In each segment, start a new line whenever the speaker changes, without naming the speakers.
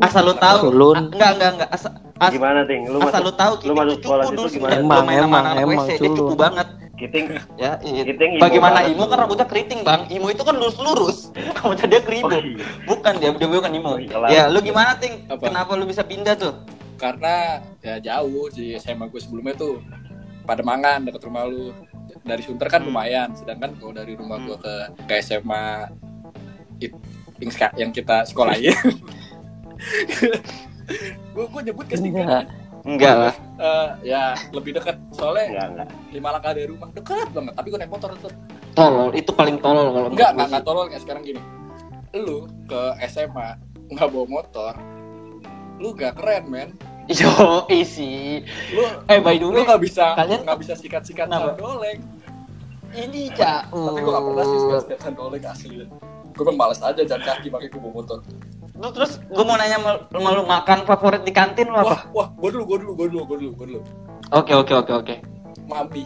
asal lu tahu. Ah, enggak enggak enggak. Asal as,
Gimana ting? Lu
asal lu tahu
lu masuk sekolah
dulu
gimana?
Emang, emang, emang,
dia cupu
culun.
banget.
Kiting.
Ya iya.
Kiting
bagaimana Imo kan rambutnya keriting bang. Imo itu kan lurus lurus kamu tadi dia keribu
Oh, iya.
bukan dia dia bukan Imo
Oh, iya
ya lu gimana ting?
Apa?
kenapa lu bisa pindah tuh?
Karena ya jauh di SMA gue sebelumnya tuh. Pademangan dekat rumah lu. Dari Sunter kan
Hmm.
lumayan. Sedangkan kalau dari rumah gue ke ke SMA it- yang kita sekolahin gue gue nyebut ke sini
Enggak.
enggak lah.
Eh, ya lebih dekat soalnya
Enggak, enggak.
lima langkah dari rumah dekat banget. Tapi gue naik motor tetep.
Tolol itu paling tolol kalau
enggak enggak enggak tolol. Kayak sekarang gini. Lu ke SMA nggak bawa motor lu gak keren men.
Yo isi
lu
eh by the
lu
way
nggak bisa
kalian-
nggak bisa sikat-sikat doleng
ini cak.
Tapi gue gak pernah sih sikat-sikat doleng asli. Gue males aja jalan kaki pakai bawa motor
Lu terus gue mau nanya mau, mau lu makan favorit di kantin lu
wah
apa?
wah gue dulu gue dulu gue dulu gue dulu gue dulu
Oke oke oke oke.
mami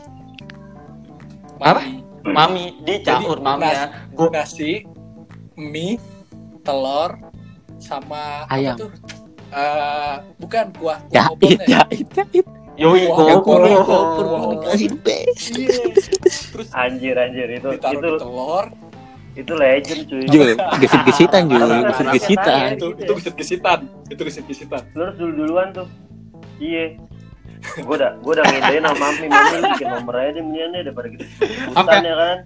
Apa?
Mami.
Mami di
Jadi,
caur mami ya. Gue
nasi mie telur sama
Ayam.
apa tuh Eh, bukan kuah kuah
Ya,
opor
it,
ya.
ya, it, ya, it.
yoi
Wah,
kopor.
kopor, kopor, terus
Anjir anjir itu
ditaruh
itu
di telur
itu legend cuy.
Jul, gesit-gesitan Jul,
Anak-
gesit-gesitan.
anaknya
itu itu gesit gesitan itu gesit gesitan
Lu harus dulu duluan tuh. Iya. Gue udah gue udah ngedein sama mami mami bikin nomor aja deh mendingan deh daripada gitu.
Sampai-
Ikutan ya kan.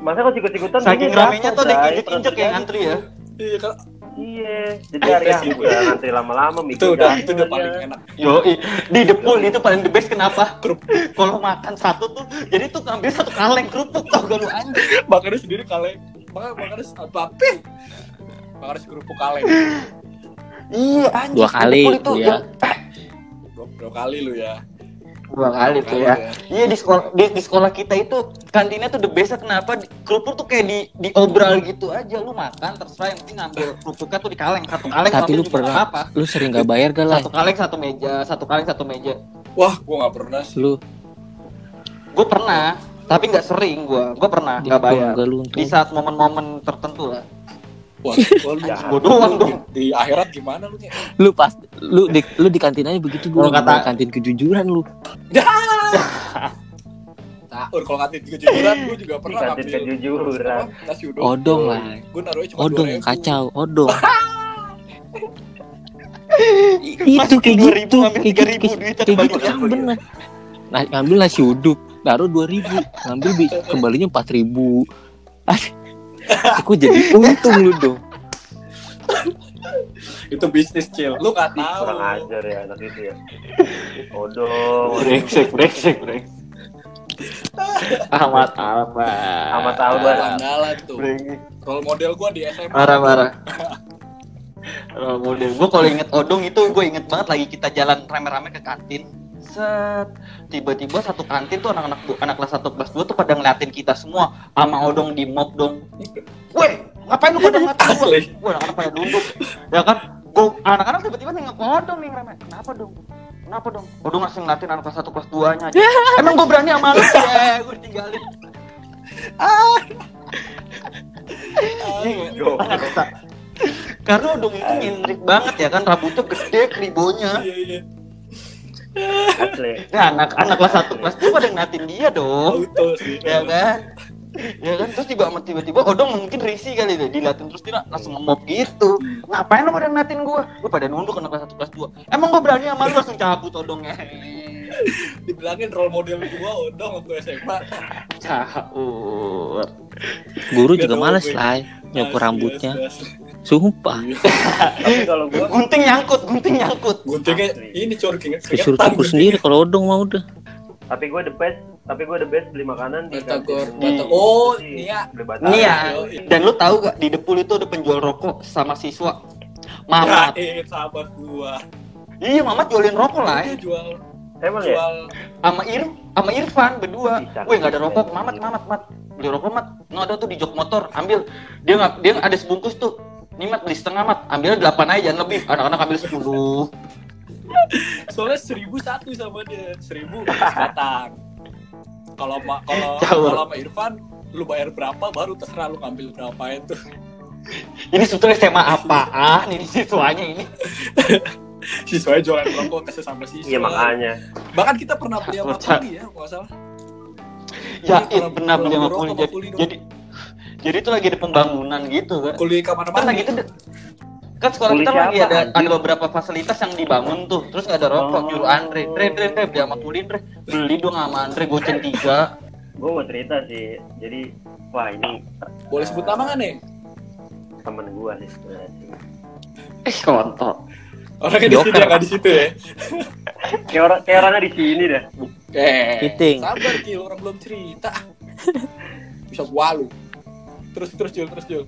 Masa kok ikut-ikutan
Saking
ini
ramenya tuh
Jai?
diinjek-injek
Pernah
yang antri ya.
iya kan
Iya, jadi
gitu.
ya ngantri lama-lama mikir
itu udah
dah,
itu udah paling enak
Yoi di depul itu paling the best kenapa? Kalau makan satu tuh jadi tuh ngambil satu kaleng kerupuk tau gak lu anjing.
makannya sendiri kaleng makanya makannya apa makannya kerupuk kaleng
Iya anjing.
Dua kali tuh ya.
dua, dua kali lu ya
Dua kali tuh ya.
ya.
Iya di sekolah di, di sekolah kita itu kantinnya tuh the best kenapa? Di- kerupuk tuh kayak di diobral gitu aja. Lu makan terserah yang penting ngambil kerupuknya tuh di kaleng. Satu kaleng
Tapi lu pernah-
nggak apa
Lu sering gak bayar gak lah?
satu kaleng satu meja satu kaleng satu meja.
Wah gua nggak pernah sih.
Lu?
Gue pernah tapi nggak sering gue gue pernah nggak bayar. di saat momen-momen tertentu lah
wah, wah lu,
gue doang
lu
dong
di, di akhirat gimana lu nya
Lu pas lu di lu di kantin aja begitu dulu.
Kalau kata-
kantin kejujuran lu.
Taur kalau kantin kejujuran gua juga pernah
Kantin
ngambil
kejujuran.
apa, nasi uduk
Odong lah.
gua naruhnya cuma
Odong
2000.
kacau, odong. itu
Masukin
kayak
2000,
gitu,
ngambil
kayak
3000,
gitu, kayak,
duitnya
kayak gitu kan bener. Nah, ngambil nasi uduk, taruh 2000, ngambil bi- kembalinya 4000. Aku jadi untung lu dong.
itu bisnis chill lu nggak tahu.
Kurang ajar ya anak itu ya. Odong.
brengsek brengsek brengsek. Amat amat.
Amat amat.
andalan tuh. Role model gua di SMA
marah marah. Role model. Gue kalau inget odong itu gue inget banget lagi kita jalan rame-rame ke kantin set. Tiba-tiba satu kantin tuh anak-anak bu- anak kelas 1 kelas 2 tuh pada ngeliatin kita semua. Sama odong di mob dong. Weh ngapain lu pada ngeliatin gue gue anak-anak pada duduk. Ya kan? Gue anak-anak tiba-tiba nengok odong nih rame. Kenapa dong? Kenapa dong? Odong masih ngeliatin anak kelas 1 kelas 2 nya aja. Emang gue berani sama lu? Ya gue tinggalin
Go.
karena odong itu nyentrik banget ya kan? Rambutnya gede kribonya
iya iya
Asli.
Ya anak anak kelas satu kelas dua pada ngeliatin dia dong,
auto sih
ya kan? Ya kan terus tiba tiba-tiba Odong mungkin risih kali deh diliatin terus dia langsung ngemop gitu. Ngapain lo pada ngeliatin gua? Gua pada nunduk anak kelas satu kelas dua. Emang gua berani sama lu langsung cabut Odongnya.
dibilangin role model gua odong waktu SMA
Cabut.
Guru juga males lah nyukur rambutnya. Sumpah.
Tapi kalau gua
Gunting nyangkut, gunting nyangkut.
guntingnya ini cor keringet
Disuruh cukur sendiri kalau odong mau udah.
tapi gue the best tapi gue the best beli makanan di
Batagor. Batagor. Oh,
Sih,
Nia.
beli batagor.
Nih ya,
Yoi.
dan lu tahu gak di Depul itu ada penjual rokok sama siswa. Mamat.
Eh, sahabat gua.
Iya, Mamat jualin rokok lah.
Dia
ya.
jual
emang ya
jual
sama Ir sama Irfan berdua. Wih nggak ada rokok, mamat mamat mat. Beli rokok mat. No ada tuh di jok motor, ambil. Dia nggak dia ada sebungkus tuh. Nih mat beli setengah mat, ambil delapan aja jangan lebih. Anak-anak ambil sepuluh.
soalnya seribu satu sama dia seribu batang kalau ma- kalau kalau sama Irfan lu bayar berapa baru terserah lu ngambil berapa itu
ini sebetulnya SMA apaan ini siswanya ini
Siswanya jualan rokok ke sesama siswa.
Iya makanya.
Bahkan kita pernah beli sama ya, kalau nggak salah.
ya benar
kalau
beli sama Kuli
sama
jadi jadi jadi itu lagi ada pembangunan gitu kan
Kuli
kan
ke mana-mana.
lagi itu kan sekolah kita lagi ada
anjing?
ada beberapa fasilitas yang dibangun tuh terus nggak ada rokok
Oh.
nyuruh Andre Andre Andre Andre beli sama Kuli Andre beli dong sama Andre goceng tiga
Gue mau cerita sih. Jadi wah ini
Boleh sebut nama nggak nih?
temen gue sih sebenarnya sih.
eh kontol
Orangnya di sini ya, di situ ya.
Kayak orang kayak orangnya di sini dah.
Eh,
Kiting.
sabar Cil, orang belum cerita. Bisa gua lu. Terus terus Jul, terus Jul.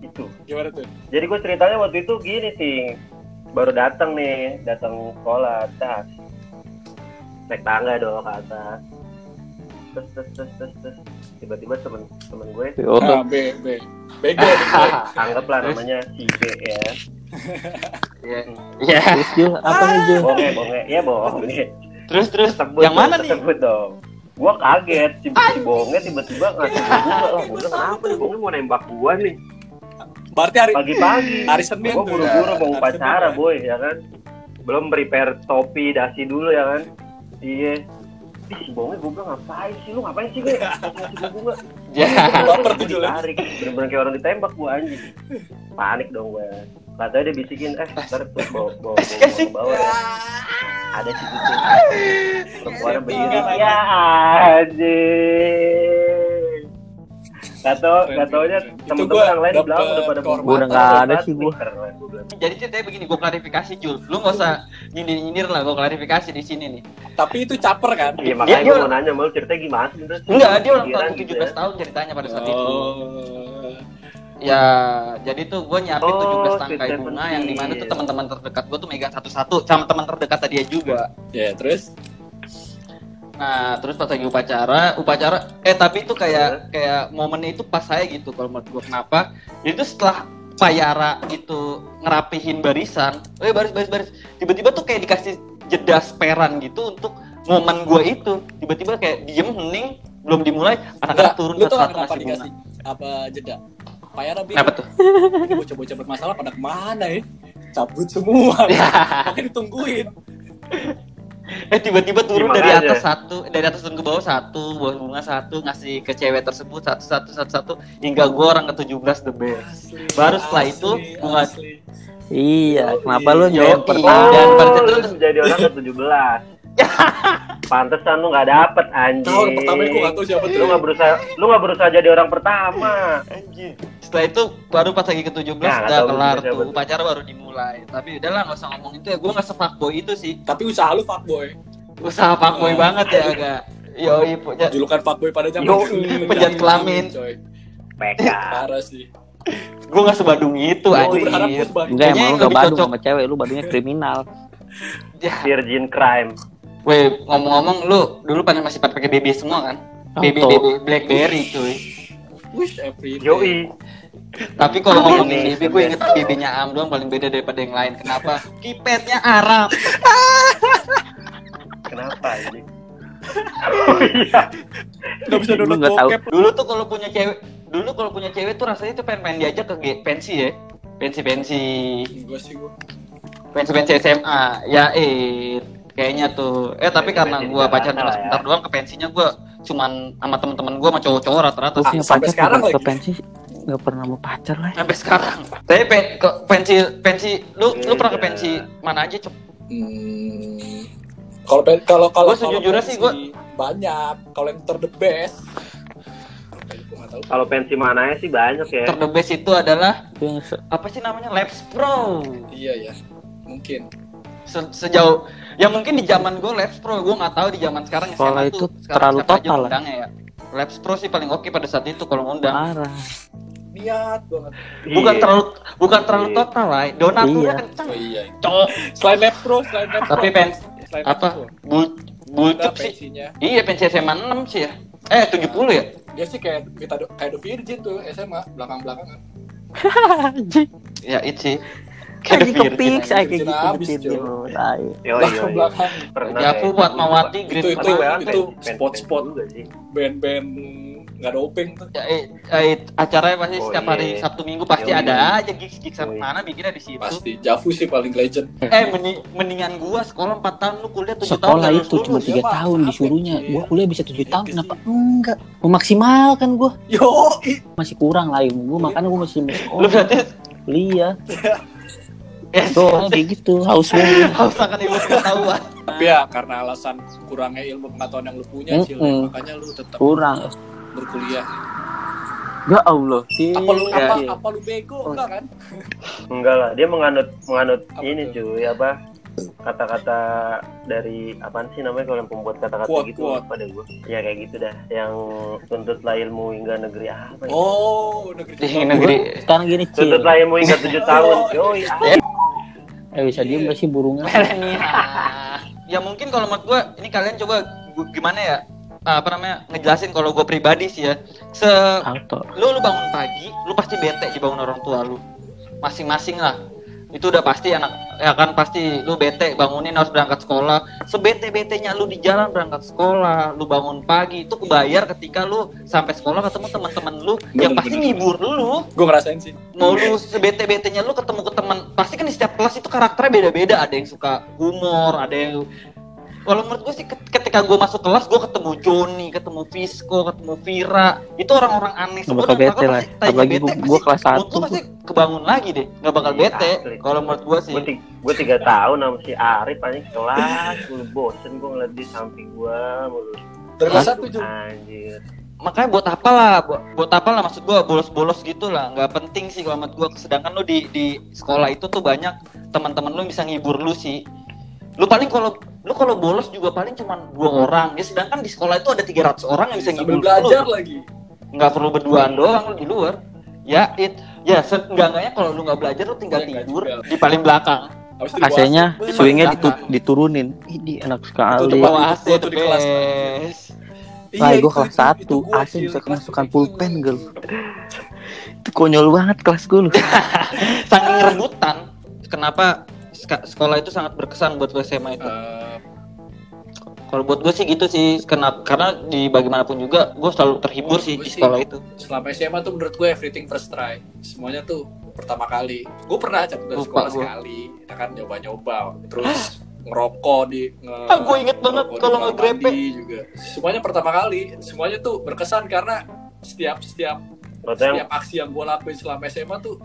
Itu.
Gimana tuh?
Jadi gue ceritanya waktu itu gini ting. Baru datang nih, datang sekolah, tas. Naik tangga dong ke atas. Terus terus terus terus, terus. tiba-tiba temen temen gue
Oh,
Ah, B, B. Bego,
anggaplah namanya si B ya.
ya ya
apa nih Jul?
Bonge bonge ya bohong nih.
terus terus
Sebut
yang mana nih
Sebut dong. Gua kaget si, si Bonge tiba-tiba ngasih gua juga lah. Gua bilang kenapa nih Bonge mau nembak gua nih
Berarti hari
pagi-pagi.
Hari Senin
Gua buru-buru mau upacara
ya.
boy ya kan. Belum prepare topi dasi dulu ya kan. Iya. Ih, si Bonge bilang ngapain sih lu ngapain sih gue? Ngasih gua bunga.
ya
Baper tuh.
Ditarik. Bener-bener kayak orang ditembak gua anjing. Panik dong gue. Katanya dia bisikin, eh ntar tuh bawa, bawa, bawa, bawa, ya. Ada si kucing. Perempuannya berdiri. Ya anjing. Gak tau, gak.
Itu
temen-temen
gua
yang lain di belakang udah pada.
Gua udah nggak ada sih gua.
Keren, gua bilang.
jadi ceritanya begini gue klarifikasi Jul lu nggak usah nyindir nyindir lah gue klarifikasi di sini nih
Tapi itu caper kan?
Iya makanya
dia-
gue mau nanya mau ceritanya gimana sih terus?
enggak dia ulang
Pikiran
tahun
gitu
17
ya.
tahun ceritanya pada saat itu
Oh.
Ya, jadi tuh gue nyiapin
Oh,
17 tangkai bunga yang di mana
tuh
teman-teman terdekat gue tuh megang satu-satu sama teman terdekat dia juga.
Ya, terus
Nah, terus pas lagi upacara, upacara, eh tapi itu kayak kayak momennya itu pas saya gitu kalau menurut gue kenapa? Itu setelah Payara itu ngerapihin barisan, eh baris baris baris, tiba-tiba tuh kayak dikasih jeda speran gitu untuk momen gue itu, tiba-tiba kayak diem hening belum dimulai, anak-anak turun ngasih bunga.
dikasih apa jeda? Payah Nabi.
Kenapa tuh?
Bocah-bocah bermasalah pada ke mana ya? Cabut semua.
Ya.
Makanya ditungguin.
Eh tiba-tiba turun
Iya,
dari
makanya.
atas satu, dari atas turun ke bawah satu, buah bunga satu, ngasih ke cewek tersebut satu satu satu satu, hingga gua orang ke 17 the best. Baru setelah itu, bunga-
asli.
Iya, kenapa lu
Iya,
jawab
iya.
pertama?
Dan
Oh,
pada itu-
jadi orang ke 17. Pantesan lu gak dapet anjing.
Tahu orang pertama gue gak tahu siapa tuh.
Lu gak berusaha, lu gak berusaha jadi orang pertama.
Anjir. Setelah itu baru pas lagi ke 17
Nah,
udah
tahu
kelar tuh,
tuh.
upacara baru dimulai. Tapi udahlah nggak usah ngomong itu ya, gua nggak sefuckboy itu sih.
Tapi usaha lu fuckboy.
Usaha fuckboy
Oh.
banget ya agak. Yoi, punya.
Julukan fuckboy pada zaman
Yoi,
penjahat kelamin.
PK.
Parah sih.
Gua nggak sebadung itu.
Gue gue sebagai
Enggak, emang lu gak badung
cocok.
sama cewek, lu badungnya kriminal.
Ya.
Virgin crime.
Weh, ngomong-ngomong lu dulu pada masih pada pakai BB semua kan? BB. BB BlackBerry cuy.
wish every day.
Yoi.
Tapi kalau
Ini
ngomongin BB, gue inget BB-nya Am doang paling beda daripada yang lain. Kenapa? Kipetnya Arab.
Kenapa ini? Oh iya.
Gak bisa download
nggak tahu.
bokep.
Dulu tuh kalau punya cewek, dulu kalau punya cewek tuh rasanya tuh pengen main diajak ke pensi ya. Pensi-pensi,
Gue sih gue.
pensi-pensi SMA. Ya eh kayaknya tuh. Eh tapi karena
Jakarta
pacaran cuma
lah ya.
sebentar doang ke pensinya gua cuman sama temen-temen gua sama cowok-cowok rata-rata
Gue
sih
sampai
pacar
sekarang
ke pensi, gak pernah mau pacar lah.
sampai sekarang. Tapi pe- ke pensi pensi lu lu pernah ke
Beda.
pensi mana aja, Cok?
Hmm. Kalau kalau kalau
sejujurnya
kalau
sih, gua-
pensi banyak. Kalau yang ter the best. Gue.
Kalau pensi mananya sih banyak ya.
Ter the best itu adalah apa sih namanya Labs Pro.
Iya ya. Mungkin.
Se- sejauh ya mungkin di zaman gue Labs Pro gue nggak tahu di zaman sekarang
Sekolah
tuh
itu
sekarang
terlalu total
ya Labs Pro sih paling oke pada saat itu kalau ngundang
parah.
Niat banget.
bukan
Iya.
terlalu bukan terlalu
Iya.
total lah donaturnya
Iya.
kenceng
Oh iya.
cowok
Selain Lab Pro, selain Lab Pro.
tapi pens
Selain
apa bulcup
Enggak
sih
pensinya.
iya pensi SMA 6 sih ya eh 70 ya
Dia sih kayak kita kayak The Virgin tuh SMA belakang-belakangan.
Ya itu sih
kepik
aja.
saya kayak gitu.
Yoi, yoi.
Belakang-belakang.
Pernah
Jafu
kayak
buat
gitu.
Mawati
Itu
Great
itu itu spot-spot
juga sih.
band-band nggak ada openg tuh
Ya, eh, eh, acaranya pasti
Oh,
setiap
iya.
hari Sabtu Minggu pasti
Yoi.
ada aja gigs gigs.
Yoi.
mana bikinnya di situ.
pasti. Javu sih paling legend.
Eh meni- mendingan gua sekolah 4 tahun lu kuliah 7 tahun
sekolah itu cuma tiga
ya,
tahun disuruhnya.
Iya.
gua kuliah bisa tujuh tahun kenapa enggak? Memaksimalkan gua.
Yo
masih kurang lah ilmu gua makanya gua masih
Lu
sekolah.
Berarti
kuliah.
Ya,
tuh kayak gitu haus banget
harus akan ilmu pengetahuan.
tapi ya karena alasan kurangnya ilmu pengetahuan yang lu punya Cil, ya,
Mm-mm.
makanya lu tetap
kurang
berkuliah.
Ya Allah sih.
Apa lu
Iya,
apa,
iya.
apa lu bego enggak kan?
Enggak lah, dia menganut menganut
Apa
ini
tuh?
cuy apa kata-kata dari apaan sih namanya kalau yang pembuat kata-kata gitu? apa deh gua. Ya kayak gitu dah yang tuntutlah ilmu hingga negeri apa ya?
oh negeri Jepang.
negeri
sekarang gini cil.
Tuntutlah ilmu hingga tujuh tahun yoi ah.
eh bisa diem gak sih burungnya?
Ya mungkin kalau menurut gua ini kalian coba gimana ya apa namanya ngejelasin kalau gue pribadi sih ya. Se
auto
lu lu bangun pagi lu pasti bete dibangun orang tua lu. Masing-masing lah. Itu udah pasti anak ya kan pasti lu bete bangunin harus berangkat sekolah. Sebete betenya lu di jalan berangkat sekolah lu bangun pagi itu kebayar ketika lu sampai sekolah ketemu teman-teman lu yang
Bener,
pasti
bener.
ngibur lu.
Gue ngerasain sih.
Mau lu sebete betenya lu ketemu ke teman pasti kan di setiap kelas itu karakternya beda-beda. Ada yang suka humor ada yang kalau menurut gue sih ket- ketika gue masuk kelas gue ketemu Joni ketemu Visco ketemu Vira. Itu orang-orang aneh
Nggak bakal
Gua
bete lah. Apalagi
pasti
gua kelas satu.
pasti kebangun lagi deh. Nggak bakal
Iya,
bete kalau menurut gue sih.
Gue tiga, tahun sama si Arif aja kelas. Gue bosen gue ngeliat di samping gua mulu.
Kelas satu
anjir.
Makanya buat apa lah buat, buat apa lah maksud gua bolos-bolos gitu lah. Nggak penting sih kalau menurut gua. Sedangkan lu di di sekolah itu tuh banyak teman-teman lu yang bisa ngibur lu sih. Lu paling kalau lu kalau bolos juga paling cuma dua orang ya sedangkan di sekolah itu ada 300 orang yang bisa ngibur
belajar
lu.
lagi.
Nggak perlu berduaan doang lu di luar. Ya it ya seenggaknya kalau lu nggak belajar lu tinggal
Nggak
tidur
juga.
di paling belakang.
Itu
AC-nya swingnya ditu- diturunin. Ini enak
Itu
sekali
bawa AC
di kelas, Iya,
Lah, gue
itu-
kelas
itu-
satu,
itu
AC bisa kemasukan
itu.
pulpen, Gel. Itu konyol banget kelas gue loh.
saking rebutan kenapa sekolah itu sangat berkesan buat gue SMA itu?
Eh,
Kalau buat gue sih gitu sih, kenapa? Karena di bagaimanapun juga gue selalu terhibur sih
Gua
di
sih-
sekolah itu.
selama SMA tuh menurut gue everything first try semuanya tuh pertama kali gue pernah cabut dari sekolah
gua.
sekali ya kan nyoba-nyoba terus ngerokok di nge,
Ah, gua inget banget kalau ngegrepe.
juga semuanya pertama kali semuanya tuh berkesan karena setiap setiap
yang
setiap aksi yang gue lakuin selama SMA tuh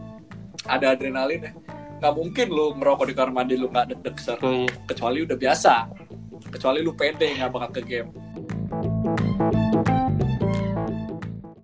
ada adrenalin ya nggak mungkin lu ngerokok di kamar mandi lu nggak deg-deg ser
Tuh, iya.
kecuali udah biasa kecuali lu pede nggak bakal ke game